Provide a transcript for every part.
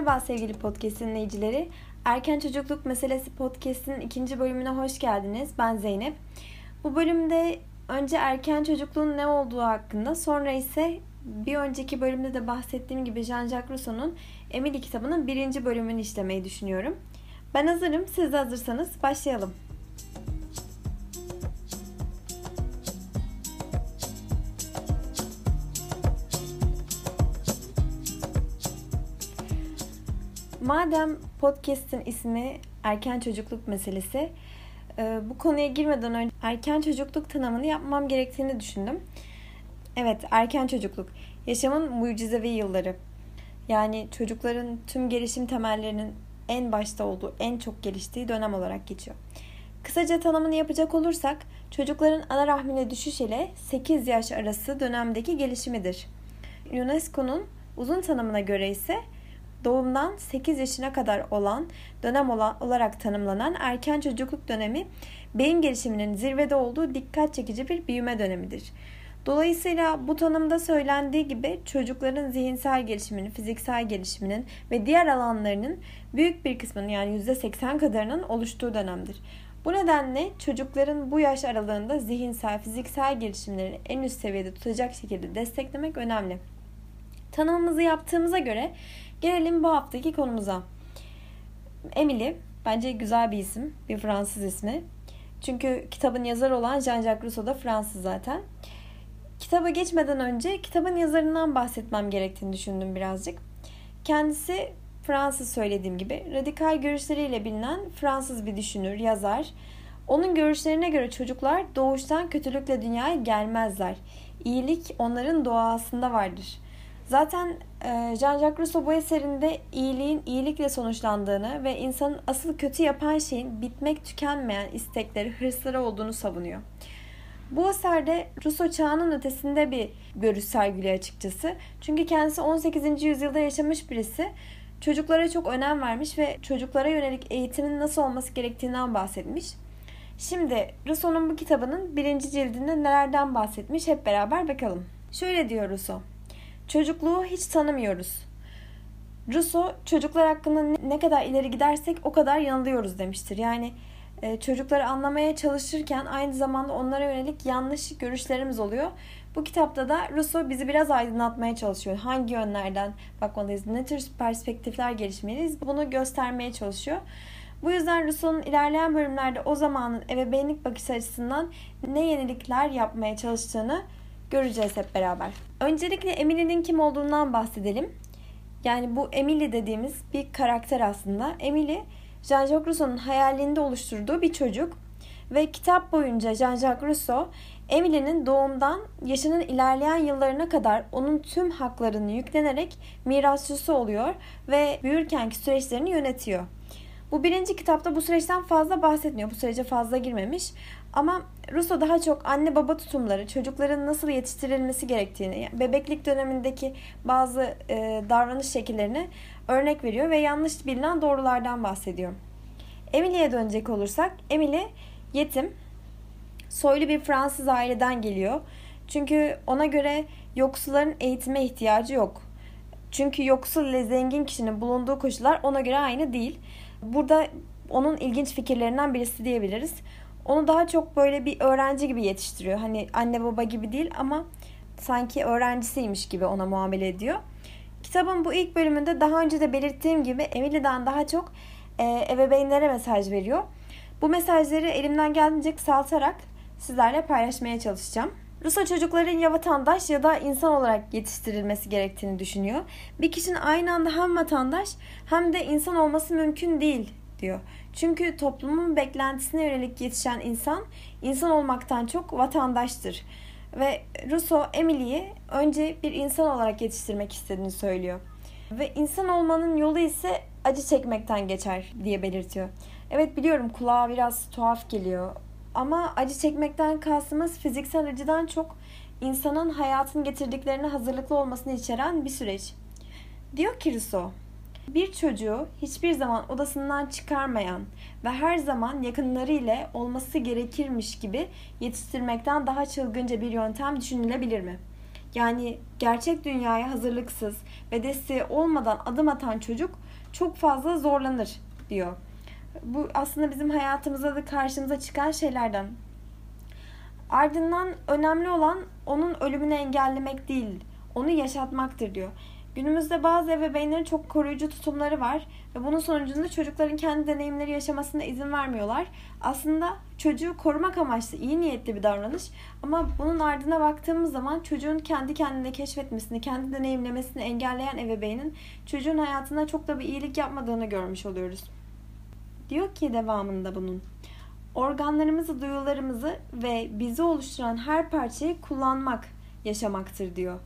Merhaba sevgili podcast dinleyicileri. Erken Çocukluk Meselesi podcast'in ikinci bölümüne hoş geldiniz. Ben Zeynep. Bu bölümde önce erken çocukluğun ne olduğu hakkında, sonra ise bir önceki bölümde de bahsettiğim gibi Jean-Jacques Rousseau'nun Emily kitabının birinci bölümünü işlemeyi düşünüyorum. Ben hazırım, siz de hazırsanız başlayalım. Madem podcast'in ismi erken çocukluk meselesi, e, bu konuya girmeden önce erken çocukluk tanımını yapmam gerektiğini düşündüm. Evet, erken çocukluk. Yaşamın mucizevi yılları. Yani çocukların tüm gelişim temellerinin en başta olduğu, en çok geliştiği dönem olarak geçiyor. Kısaca tanımını yapacak olursak, çocukların ana rahmine düşüş ile 8 yaş arası dönemdeki gelişimidir. UNESCO'nun uzun tanımına göre ise doğumdan 8 yaşına kadar olan dönem olarak tanımlanan erken çocukluk dönemi beyin gelişiminin zirvede olduğu dikkat çekici bir büyüme dönemidir. Dolayısıyla bu tanımda söylendiği gibi çocukların zihinsel gelişiminin, fiziksel gelişiminin ve diğer alanlarının büyük bir kısmının yani %80 kadarının oluştuğu dönemdir. Bu nedenle çocukların bu yaş aralığında zihinsel, fiziksel gelişimlerini en üst seviyede tutacak şekilde desteklemek önemli. Tanımımızı yaptığımıza göre Gelelim bu haftaki konumuza. Emily bence güzel bir isim. Bir Fransız ismi. Çünkü kitabın yazarı olan Jean-Jacques Rousseau da Fransız zaten. Kitaba geçmeden önce kitabın yazarından bahsetmem gerektiğini düşündüm birazcık. Kendisi Fransız söylediğim gibi radikal görüşleriyle bilinen Fransız bir düşünür, yazar. Onun görüşlerine göre çocuklar doğuştan kötülükle dünyaya gelmezler. İyilik onların doğasında vardır. Zaten e, Jean-Jacques Rousseau bu eserinde iyiliğin iyilikle sonuçlandığını ve insanın asıl kötü yapan şeyin bitmek tükenmeyen istekleri, hırsları olduğunu savunuyor. Bu eserde Rousseau çağının ötesinde bir görüş sergiliyor açıkçası. Çünkü kendisi 18. yüzyılda yaşamış birisi. Çocuklara çok önem vermiş ve çocuklara yönelik eğitimin nasıl olması gerektiğinden bahsetmiş. Şimdi Rousseau'nun bu kitabının birinci cildinde nelerden bahsetmiş hep beraber bakalım. Şöyle diyor Rousseau. Çocukluğu hiç tanımıyoruz. Rousseau çocuklar hakkında ne kadar ileri gidersek o kadar yanılıyoruz demiştir. Yani e, çocukları anlamaya çalışırken aynı zamanda onlara yönelik yanlış görüşlerimiz oluyor. Bu kitapta da Rousseau bizi biraz aydınlatmaya çalışıyor. Hangi yönlerden bakmalıyız, ne tür perspektifler gelişmeliyiz bunu göstermeye çalışıyor. Bu yüzden Rousseau'nun ilerleyen bölümlerde o zamanın ebeveynlik bakış açısından ne yenilikler yapmaya çalıştığını göreceğiz hep beraber. Öncelikle Emily'nin kim olduğundan bahsedelim. Yani bu Emily dediğimiz bir karakter aslında. Emily, Jean-Jacques Rousseau'nun hayalinde oluşturduğu bir çocuk. Ve kitap boyunca Jean-Jacques Rousseau, Emily'nin doğumdan yaşının ilerleyen yıllarına kadar onun tüm haklarını yüklenerek mirasçısı oluyor ve büyürkenki süreçlerini yönetiyor. Bu birinci kitapta bu süreçten fazla bahsetmiyor. Bu sürece fazla girmemiş. Ama Rousseau daha çok anne baba tutumları, çocukların nasıl yetiştirilmesi gerektiğini, bebeklik dönemindeki bazı e, davranış şekillerini örnek veriyor ve yanlış bilinen doğrulardan bahsediyor. Emily'e dönecek olursak, Emily yetim, soylu bir Fransız aileden geliyor. Çünkü ona göre yoksulların eğitime ihtiyacı yok. Çünkü yoksul ile zengin kişinin bulunduğu koşullar ona göre aynı değil. Burada onun ilginç fikirlerinden birisi diyebiliriz. Onu daha çok böyle bir öğrenci gibi yetiştiriyor. Hani anne baba gibi değil ama sanki öğrencisiymiş gibi ona muamele ediyor. Kitabın bu ilk bölümünde daha önce de belirttiğim gibi Emily'den daha çok e, ebeveynlere mesaj veriyor. Bu mesajları elimden geldiğince kısaltarak sizlerle paylaşmaya çalışacağım. Rusya çocukların ya vatandaş ya da insan olarak yetiştirilmesi gerektiğini düşünüyor. Bir kişinin aynı anda hem vatandaş hem de insan olması mümkün değil diyor. Çünkü toplumun beklentisine yönelik yetişen insan, insan olmaktan çok vatandaştır. Ve Rousseau Emily'yi önce bir insan olarak yetiştirmek istediğini söylüyor. Ve insan olmanın yolu ise acı çekmekten geçer diye belirtiyor. Evet biliyorum kulağa biraz tuhaf geliyor. Ama acı çekmekten kastımız fiziksel acıdan çok insanın hayatın getirdiklerine hazırlıklı olmasını içeren bir süreç. Diyor ki Rousseau, bir çocuğu hiçbir zaman odasından çıkarmayan ve her zaman yakınları ile olması gerekirmiş gibi yetiştirmekten daha çılgınca bir yöntem düşünülebilir mi? Yani gerçek dünyaya hazırlıksız ve desteği olmadan adım atan çocuk çok fazla zorlanır diyor. Bu aslında bizim hayatımızda da karşımıza çıkan şeylerden. Ardından önemli olan onun ölümünü engellemek değil, onu yaşatmaktır diyor. Günümüzde bazı ebeveynlerin çok koruyucu tutumları var ve bunun sonucunda çocukların kendi deneyimleri yaşamasına izin vermiyorlar. Aslında çocuğu korumak amaçlı iyi niyetli bir davranış ama bunun ardına baktığımız zaman çocuğun kendi kendine keşfetmesini, kendi deneyimlemesini engelleyen ebeveynin çocuğun hayatına çok da bir iyilik yapmadığını görmüş oluyoruz. Diyor ki devamında bunun. Organlarımızı, duyularımızı ve bizi oluşturan her parçayı kullanmak yaşamaktır diyor.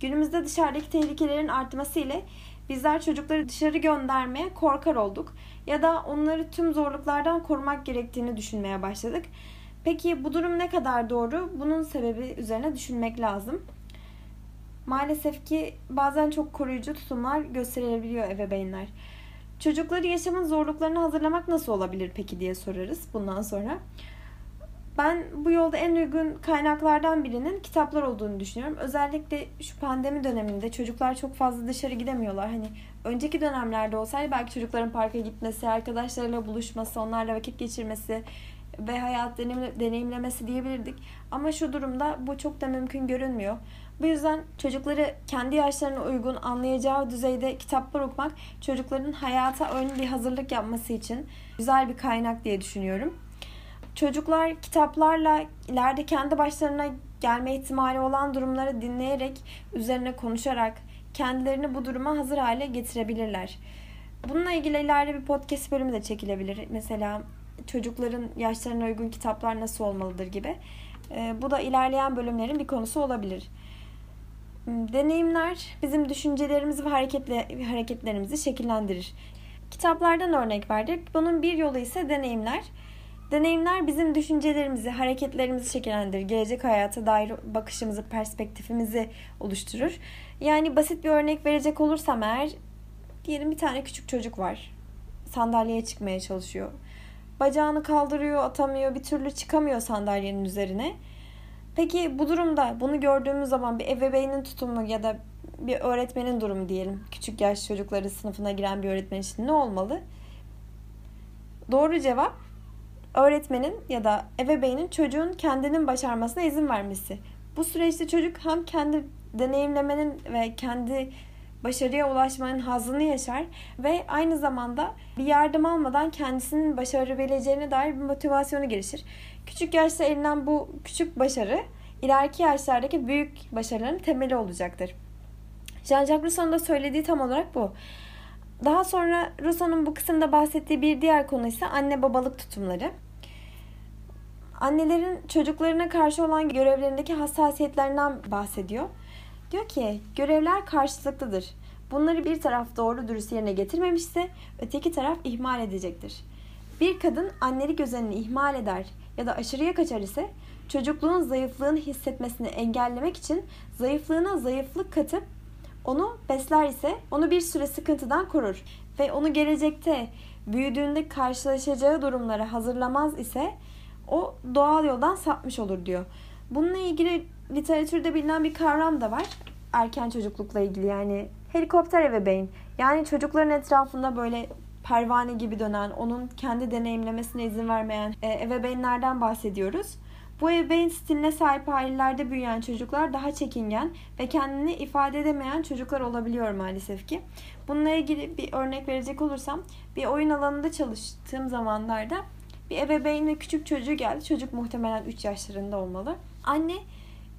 Günümüzde dışarıdaki tehlikelerin artması ile bizler çocukları dışarı göndermeye korkar olduk ya da onları tüm zorluklardan korumak gerektiğini düşünmeye başladık. Peki bu durum ne kadar doğru? Bunun sebebi üzerine düşünmek lazım. Maalesef ki bazen çok koruyucu tutumlar gösterilebiliyor ebeveynler. Çocukları yaşamın zorluklarını hazırlamak nasıl olabilir peki diye sorarız bundan sonra. Ben bu yolda en uygun kaynaklardan birinin kitaplar olduğunu düşünüyorum. Özellikle şu pandemi döneminde çocuklar çok fazla dışarı gidemiyorlar. Hani önceki dönemlerde olsaydı belki çocukların parka gitmesi, arkadaşlarıyla buluşması, onlarla vakit geçirmesi ve hayat deneyimlemesi diyebilirdik. Ama şu durumda bu çok da mümkün görünmüyor. Bu yüzden çocukları kendi yaşlarına uygun anlayacağı düzeyde kitaplar okumak çocukların hayata ön bir hazırlık yapması için güzel bir kaynak diye düşünüyorum. Çocuklar kitaplarla ileride kendi başlarına gelme ihtimali olan durumları dinleyerek, üzerine konuşarak kendilerini bu duruma hazır hale getirebilirler. Bununla ilgili ileride bir podcast bölümü de çekilebilir. Mesela çocukların yaşlarına uygun kitaplar nasıl olmalıdır gibi. Ee, bu da ilerleyen bölümlerin bir konusu olabilir. Hmm, deneyimler bizim düşüncelerimizi ve hareketle, hareketlerimizi şekillendirir. Kitaplardan örnek verdik. Bunun bir yolu ise deneyimler. Deneyimler bizim düşüncelerimizi, hareketlerimizi şekillendirir. Gelecek hayata dair bakışımızı, perspektifimizi oluşturur. Yani basit bir örnek verecek olursam eğer, diyelim bir tane küçük çocuk var. Sandalyeye çıkmaya çalışıyor. Bacağını kaldırıyor, atamıyor, bir türlü çıkamıyor sandalyenin üzerine. Peki bu durumda bunu gördüğümüz zaman bir ebeveynin tutumu ya da bir öğretmenin durumu diyelim. Küçük yaş çocukları sınıfına giren bir öğretmen için ne olmalı? Doğru cevap öğretmenin ya da ebeveynin çocuğun kendinin başarmasına izin vermesi. Bu süreçte çocuk hem kendi deneyimlemenin ve kendi başarıya ulaşmanın hazını yaşar ve aynı zamanda bir yardım almadan kendisinin başarabileceğine dair bir motivasyonu gelişir. Küçük yaşta elinden bu küçük başarı ileriki yaşlardaki büyük başarıların temeli olacaktır. Jean-Jacques Rousseau'nun da söylediği tam olarak bu. Daha sonra Rousseau'nun bu kısımda bahsettiği bir diğer konu ise anne babalık tutumları. Annelerin çocuklarına karşı olan görevlerindeki hassasiyetlerinden bahsediyor. Diyor ki görevler karşılıklıdır. Bunları bir taraf doğru dürüst yerine getirmemişse öteki taraf ihmal edecektir. Bir kadın annelik özenini ihmal eder ya da aşırıya kaçar ise çocukluğun zayıflığını hissetmesini engellemek için zayıflığına zayıflık katıp onu besler ise onu bir süre sıkıntıdan korur ve onu gelecekte büyüdüğünde karşılaşacağı durumlara hazırlamaz ise o doğal yoldan sapmış olur diyor. Bununla ilgili literatürde bilinen bir kavram da var. Erken çocuklukla ilgili yani helikopter ebeveyn. Yani çocukların etrafında böyle pervane gibi dönen, onun kendi deneyimlemesine izin vermeyen e, ebeveynlerden bahsediyoruz. Bu ebeveyn stiline sahip ailelerde büyüyen çocuklar daha çekingen ve kendini ifade edemeyen çocuklar olabiliyor maalesef ki. Bununla ilgili bir örnek verecek olursam bir oyun alanında çalıştığım zamanlarda bir ebeveyn ve küçük çocuğu geldi. Çocuk muhtemelen 3 yaşlarında olmalı. Anne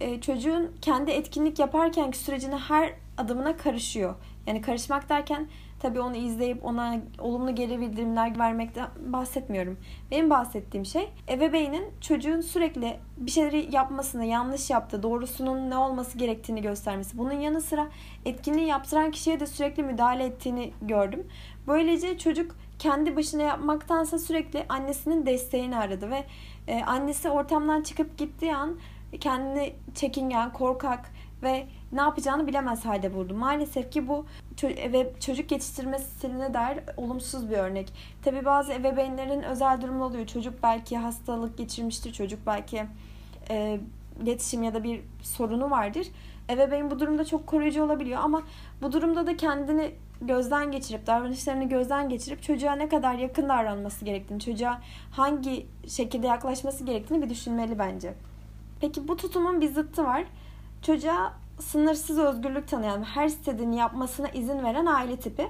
e, çocuğun kendi etkinlik yaparkenki sürecine her adımına karışıyor. Yani karışmak derken tabii onu izleyip ona olumlu geri bildirimler vermekten bahsetmiyorum. Benim bahsettiğim şey ebeveynin çocuğun sürekli bir şeyleri yapmasını, yanlış yaptı, doğrusunun ne olması gerektiğini göstermesi. Bunun yanı sıra etkinliği yaptıran kişiye de sürekli müdahale ettiğini gördüm. Böylece çocuk kendi başına yapmaktansa sürekli annesinin desteğini aradı ve e, annesi ortamdan çıkıp gittiği an kendini çekingen, korkak ve ne yapacağını bilemez halde buldu. Maalesef ki bu ve çocuk yetiştirme stiline dair olumsuz bir örnek. Tabi bazı ebeveynlerin özel durumu oluyor. Çocuk belki hastalık geçirmiştir. Çocuk belki e, iletişim ya da bir sorunu vardır. Ebeveyn bu durumda çok koruyucu olabiliyor ama bu durumda da kendini gözden geçirip, davranışlarını gözden geçirip çocuğa ne kadar yakın davranması gerektiğini, çocuğa hangi şekilde yaklaşması gerektiğini bir düşünmeli bence. Peki bu tutumun bir zıttı var. Çocuğa sınırsız özgürlük tanıyan, her istediğini yapmasına izin veren aile tipi.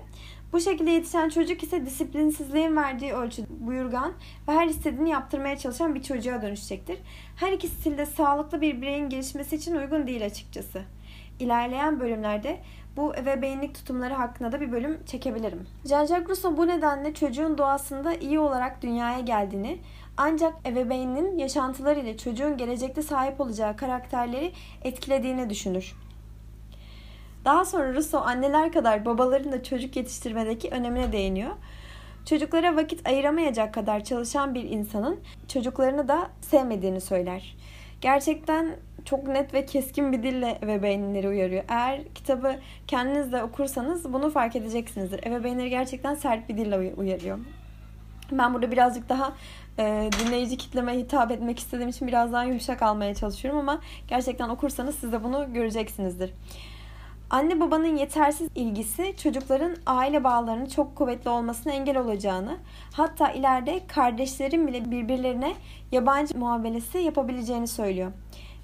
Bu şekilde yetişen çocuk ise disiplinsizliğin verdiği ölçü buyurgan ve her istediğini yaptırmaya çalışan bir çocuğa dönüşecektir. Her iki stilde sağlıklı bir bireyin gelişmesi için uygun değil açıkçası. İlerleyen bölümlerde bu ebeveynlik tutumları hakkında da bir bölüm çekebilirim. Jean-Jacques Rousseau bu nedenle çocuğun doğasında iyi olarak dünyaya geldiğini, ancak ebeveynin yaşantıları ile çocuğun gelecekte sahip olacağı karakterleri etkilediğini düşünür. Daha sonra Rousseau anneler kadar babaların da çocuk yetiştirmedeki önemine değiniyor. Çocuklara vakit ayıramayacak kadar çalışan bir insanın çocuklarını da sevmediğini söyler. Gerçekten çok net ve keskin bir dille ebeveynleri uyarıyor. Eğer kitabı kendiniz de okursanız bunu fark edeceksinizdir. Ebeveynleri gerçekten sert bir dille uyarıyor. Ben burada birazcık daha e, dinleyici kitleme hitap etmek istediğim için biraz daha yumuşak almaya çalışıyorum ama gerçekten okursanız siz de bunu göreceksinizdir. Anne babanın yetersiz ilgisi çocukların aile bağlarının çok kuvvetli olmasına engel olacağını, hatta ileride kardeşlerin bile birbirlerine yabancı muamelesi yapabileceğini söylüyor.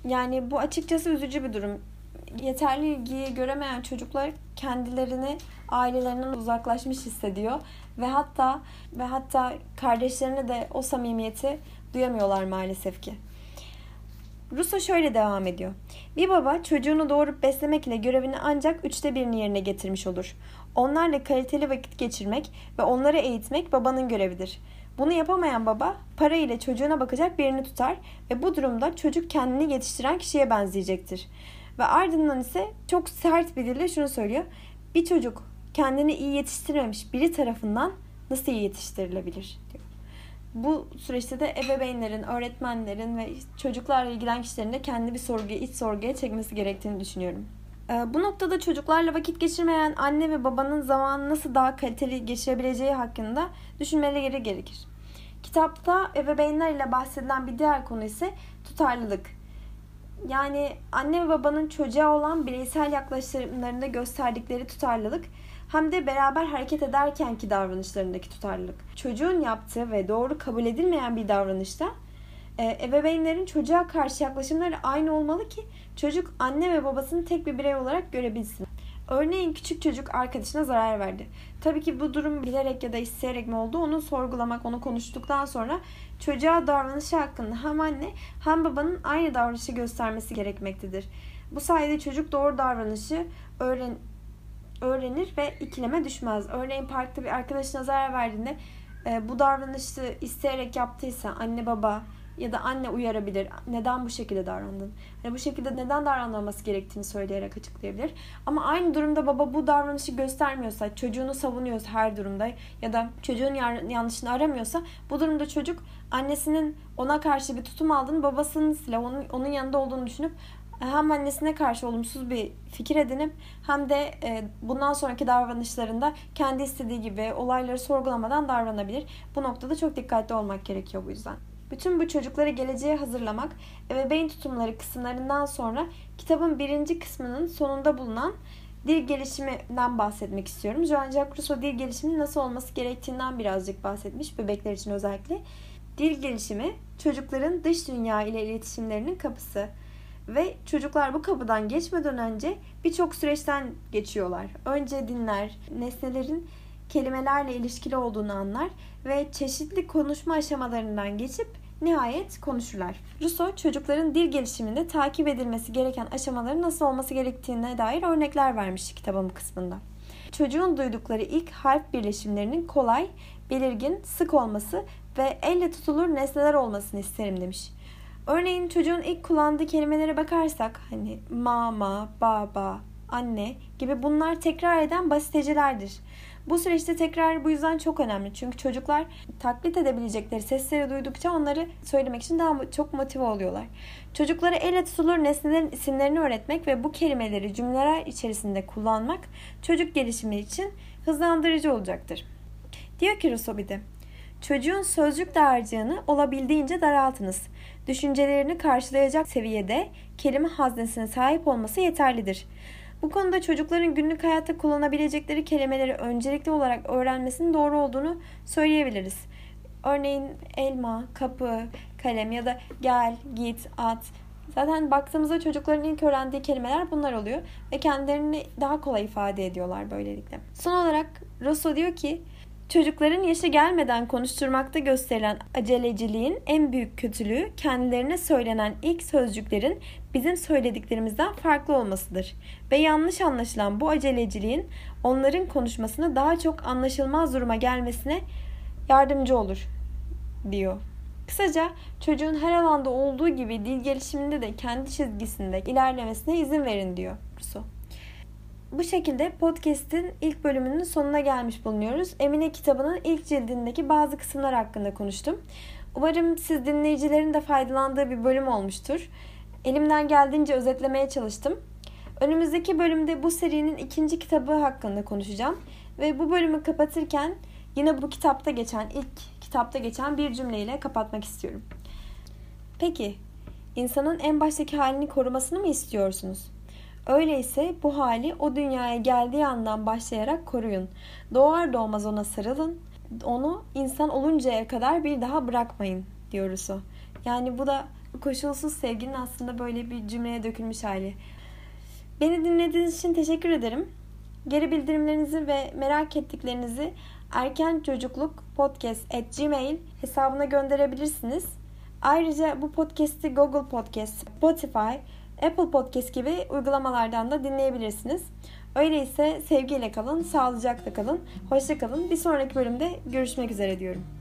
Yani bu açıkçası üzücü bir durum. Yeterli ilgiyi göremeyen çocuklar kendilerini ailelerinden uzaklaşmış hissediyor ve hatta ve hatta kardeşlerine de o samimiyeti duyamıyorlar maalesef ki. Russo şöyle devam ediyor. Bir baba çocuğunu doğurup beslemek ile görevini ancak üçte birini yerine getirmiş olur. Onlarla kaliteli vakit geçirmek ve onları eğitmek babanın görevidir. Bunu yapamayan baba para ile çocuğuna bakacak birini tutar ve bu durumda çocuk kendini yetiştiren kişiye benzeyecektir. Ve ardından ise çok sert bir dille şunu söylüyor. Bir çocuk kendini iyi yetiştirmemiş biri tarafından nasıl iyi yetiştirilebilir diyor. Bu süreçte de ebeveynlerin, öğretmenlerin ve çocuklarla ilgilen kişilerin de kendi bir sorguya, iç sorguya çekmesi gerektiğini düşünüyorum. Ee, bu noktada çocuklarla vakit geçirmeyen anne ve babanın zamanı nasıl daha kaliteli geçirebileceği hakkında düşünmeleri gerekir. Kitapta ebeveynler ile bahsedilen bir diğer konu ise tutarlılık. Yani anne ve babanın çocuğa olan bireysel yaklaşımlarında gösterdikleri tutarlılık hem de beraber hareket ederkenki davranışlarındaki tutarlılık. Çocuğun yaptığı ve doğru kabul edilmeyen bir davranışta e, ebeveynlerin çocuğa karşı yaklaşımları aynı olmalı ki çocuk anne ve babasını tek bir birey olarak görebilsin. Örneğin küçük çocuk arkadaşına zarar verdi. Tabii ki bu durum bilerek ya da isteyerek mi oldu onu sorgulamak, onu konuştuktan sonra çocuğa davranışı hakkında hem anne hem babanın aynı davranışı göstermesi gerekmektedir. Bu sayede çocuk doğru davranışı öğren öğrenir ve ikileme düşmez. Örneğin parkta bir arkadaşına zarar verdiğinde e, bu davranışı isteyerek yaptıysa anne baba ya da anne uyarabilir. Neden bu şekilde davrandın? Yani bu şekilde neden davranılması gerektiğini söyleyerek açıklayabilir. Ama aynı durumda baba bu davranışı göstermiyorsa, çocuğunu savunuyorsa her durumda ya da çocuğun yanlışını aramıyorsa bu durumda çocuk annesinin ona karşı bir tutum aldığını, babasının silah onun, onun yanında olduğunu düşünüp hem annesine karşı olumsuz bir fikir edinip hem de e, bundan sonraki davranışlarında kendi istediği gibi olayları sorgulamadan davranabilir. Bu noktada çok dikkatli olmak gerekiyor bu yüzden. Bütün bu çocukları geleceğe hazırlamak ebeveyn tutumları kısımlarından sonra kitabın birinci kısmının sonunda bulunan dil gelişiminden bahsetmek istiyorum. Jean-Jacques Rousseau dil gelişiminin nasıl olması gerektiğinden birazcık bahsetmiş bebekler için özellikle. Dil gelişimi çocukların dış dünya ile iletişimlerinin kapısı ve çocuklar bu kapıdan geçmeden önce birçok süreçten geçiyorlar. Önce dinler, nesnelerin kelimelerle ilişkili olduğunu anlar ve çeşitli konuşma aşamalarından geçip nihayet konuşurlar. Rousseau çocukların dil gelişiminde takip edilmesi gereken aşamaların nasıl olması gerektiğine dair örnekler vermiş kitabın kısmında. Çocuğun duydukları ilk harf birleşimlerinin kolay, belirgin, sık olması ve elle tutulur nesneler olmasını isterim demiş. Örneğin çocuğun ilk kullandığı kelimelere bakarsak hani mama, baba, anne gibi bunlar tekrar eden basitecilerdir. Bu süreçte tekrar bu yüzden çok önemli. Çünkü çocuklar taklit edebilecekleri sesleri duydukça onları söylemek için daha çok motive oluyorlar. Çocuklara elle tutulur nesnelerin isimlerini öğretmek ve bu kelimeleri cümleler içerisinde kullanmak çocuk gelişimi için hızlandırıcı olacaktır. Diyor ki Rousseau Çocuğun sözcük dağarcığını olabildiğince daraltınız. Düşüncelerini karşılayacak seviyede kelime haznesine sahip olması yeterlidir. Bu konuda çocukların günlük hayatta kullanabilecekleri kelimeleri öncelikli olarak öğrenmesinin doğru olduğunu söyleyebiliriz. Örneğin elma, kapı, kalem ya da gel, git, at. Zaten baktığımızda çocukların ilk öğrendiği kelimeler bunlar oluyor ve kendilerini daha kolay ifade ediyorlar böylelikle. Son olarak Rousseau diyor ki Çocukların yaşı gelmeden konuşturmakta gösterilen aceleciliğin en büyük kötülüğü kendilerine söylenen ilk sözcüklerin bizim söylediklerimizden farklı olmasıdır. Ve yanlış anlaşılan bu aceleciliğin onların konuşmasını daha çok anlaşılmaz duruma gelmesine yardımcı olur diyor. Kısaca çocuğun her alanda olduğu gibi dil gelişiminde de kendi çizgisinde ilerlemesine izin verin diyor Rousseau. Bu şekilde podcast'in ilk bölümünün sonuna gelmiş bulunuyoruz. Emine kitabının ilk cildindeki bazı kısımlar hakkında konuştum. Umarım siz dinleyicilerin de faydalandığı bir bölüm olmuştur. Elimden geldiğince özetlemeye çalıştım. Önümüzdeki bölümde bu serinin ikinci kitabı hakkında konuşacağım. Ve bu bölümü kapatırken yine bu kitapta geçen, ilk kitapta geçen bir cümleyle kapatmak istiyorum. Peki, insanın en baştaki halini korumasını mı istiyorsunuz? Öyleyse bu hali o dünyaya geldiği andan başlayarak koruyun. Doğar doğmaz ona sarılın. Onu insan oluncaya kadar bir daha bırakmayın diyoruz o. Yani bu da koşulsuz sevginin aslında böyle bir cümleye dökülmüş hali. Beni dinlediğiniz için teşekkür ederim. Geri bildirimlerinizi ve merak ettiklerinizi erken çocukluk podcast at gmail hesabına gönderebilirsiniz. Ayrıca bu podcast'i Google Podcast, Spotify, Apple Podcast gibi uygulamalardan da dinleyebilirsiniz. Öyleyse sevgiyle kalın, sağlıcakla kalın, hoşça kalın. Bir sonraki bölümde görüşmek üzere diyorum.